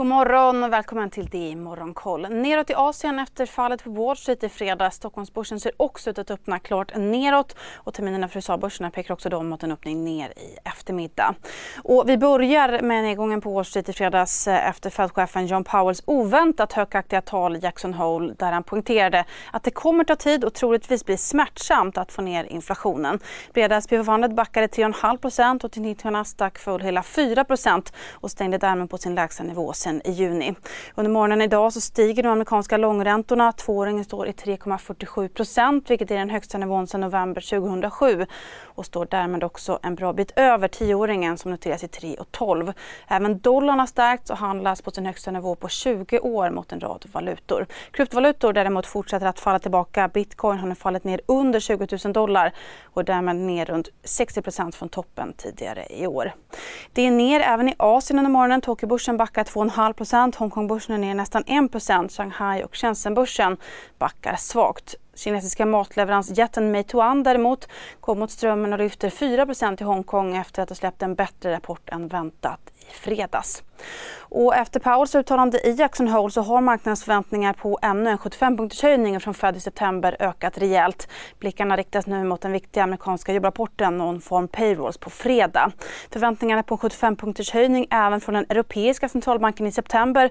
God morgon och välkommen till det Morgonkoll. Neråt i Asien efter fallet på Wall Street i fredags. Stockholmsbörsen ser också ut att öppna klart neråt och terminerna för USA-börserna pekar också då mot en öppning ner i eftermiddag. Och vi börjar med nedgången på Wall Street i fredags eh, efter Fed-chefen John Powells oväntat högaktiga tal i Jackson Hole där han poängterade att det kommer ta tid och troligtvis bli smärtsamt att få ner inflationen. Breda SP500 backade 3,5% och till Nasdaq föll hela 4% och stängde därmed på sin lägsta nivå sen i juni. Under morgonen idag så stiger de amerikanska långräntorna. Tvååringen står i 3,47 procent vilket är den högsta nivån sedan november 2007 och står därmed också en bra bit över tioåringen som noteras i 3,12. Även dollarn har stärkts och handlas på sin högsta nivå på 20 år mot en rad valutor. Kryptovalutor däremot fortsätter att falla tillbaka. Bitcoin har nu fallit ner under 20 000 dollar och därmed ner runt 60 procent från toppen tidigare i år. Det är ner även i Asien under morgonen. Tokyobörsen backar 2,5 procent. Hongkongbörsen är ner nästan 1 procent. Shanghai och Shenzhenbörsen backar svagt. Kinesiska matleveransjätten Meituan däremot kom mot strömmen och lyfter 4% i Hongkong efter att ha släppt en bättre rapport än väntat i fredags. Och efter Powells uttalande i Jackson Hole så har marknadens förväntningar på ännu en 75-punktershöjning från Fed i september ökat rejält. Blickarna riktas nu mot den viktiga amerikanska jobbrapporten non-form Payrolls på fredag. Förväntningarna på en 75-punktershöjning även från den europeiska centralbanken i september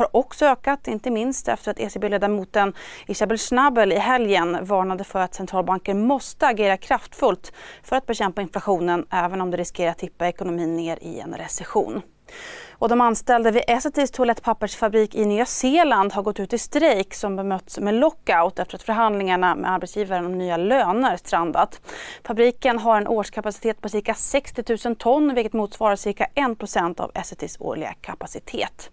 har också ökat, inte minst efter att ECB-ledamoten Isabel Schnabel i helgen varnade för att centralbanker måste agera kraftfullt för att bekämpa inflationen även om det riskerar att tippa ekonomin ner i en recession. Och de anställda vid Essitys toalettpappersfabrik i Nya Zeeland har gått ut i strejk som bemötts med lockout efter att förhandlingarna med arbetsgivaren om nya löner strandat. Fabriken har en årskapacitet på cirka 60 000 ton vilket motsvarar cirka 1 av Essitys årliga kapacitet.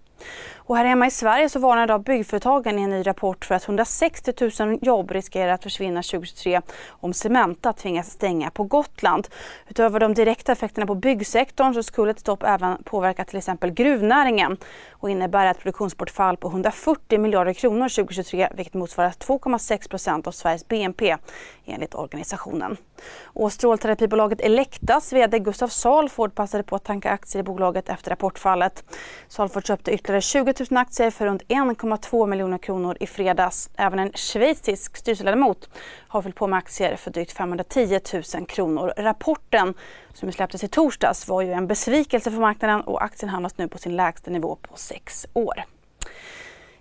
Och här hemma i Sverige så varnar idag byggföretagen i en ny rapport för att 160 000 jobb riskerar att försvinna 2023 om Cementa tvingas stänga på Gotland. Utöver de direkta effekterna på byggsektorn så skulle ett stopp även påverka till exempel gruvnäringen och innebära ett produktionsbortfall på 140 miljarder kronor 2023 vilket motsvarar 2,6 procent av Sveriges BNP enligt organisationen. Och strålterapibolaget Elektas VD Gustav Salford passade på att tanka aktier i bolaget efter rapportfallet. Salford köpte ytterligare 20 000 aktier för runt 1,2 miljoner kronor i fredags. Även en schweizisk styrelseledamot har fyllt på med aktier för drygt 510 000 kronor. Rapporten som släpptes i torsdags var ju en besvikelse för marknaden och aktien handlas nu på sin lägsta nivå på sex år.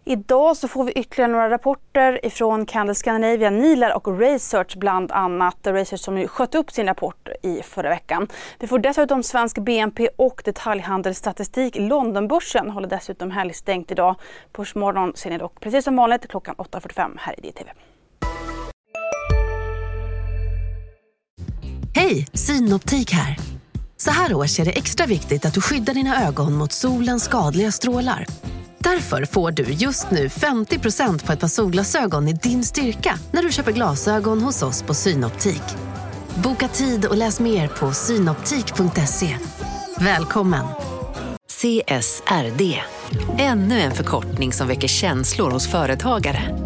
Idag så får vi ytterligare några rapporter ifrån Candle Scandinavia, Nilar och Research bland annat. Research som ju sköt upp sin rapport i förra veckan. Vi får dessutom svensk BNP och detaljhandelsstatistik. Londonbörsen håller dessutom helgstängt idag. Börsmorgon ser ni dock precis som vanligt klockan 8.45 här i DTV. Hej, Synoptik här. Så här års är det extra viktigt att du skyddar dina ögon mot solens skadliga strålar. Därför får du just nu 50% på ett par solglasögon i din styrka när du köper glasögon hos oss på Synoptik. Boka tid och läs mer på synoptik.se. Välkommen! CSRD. Ännu en förkortning som väcker känslor hos företagare.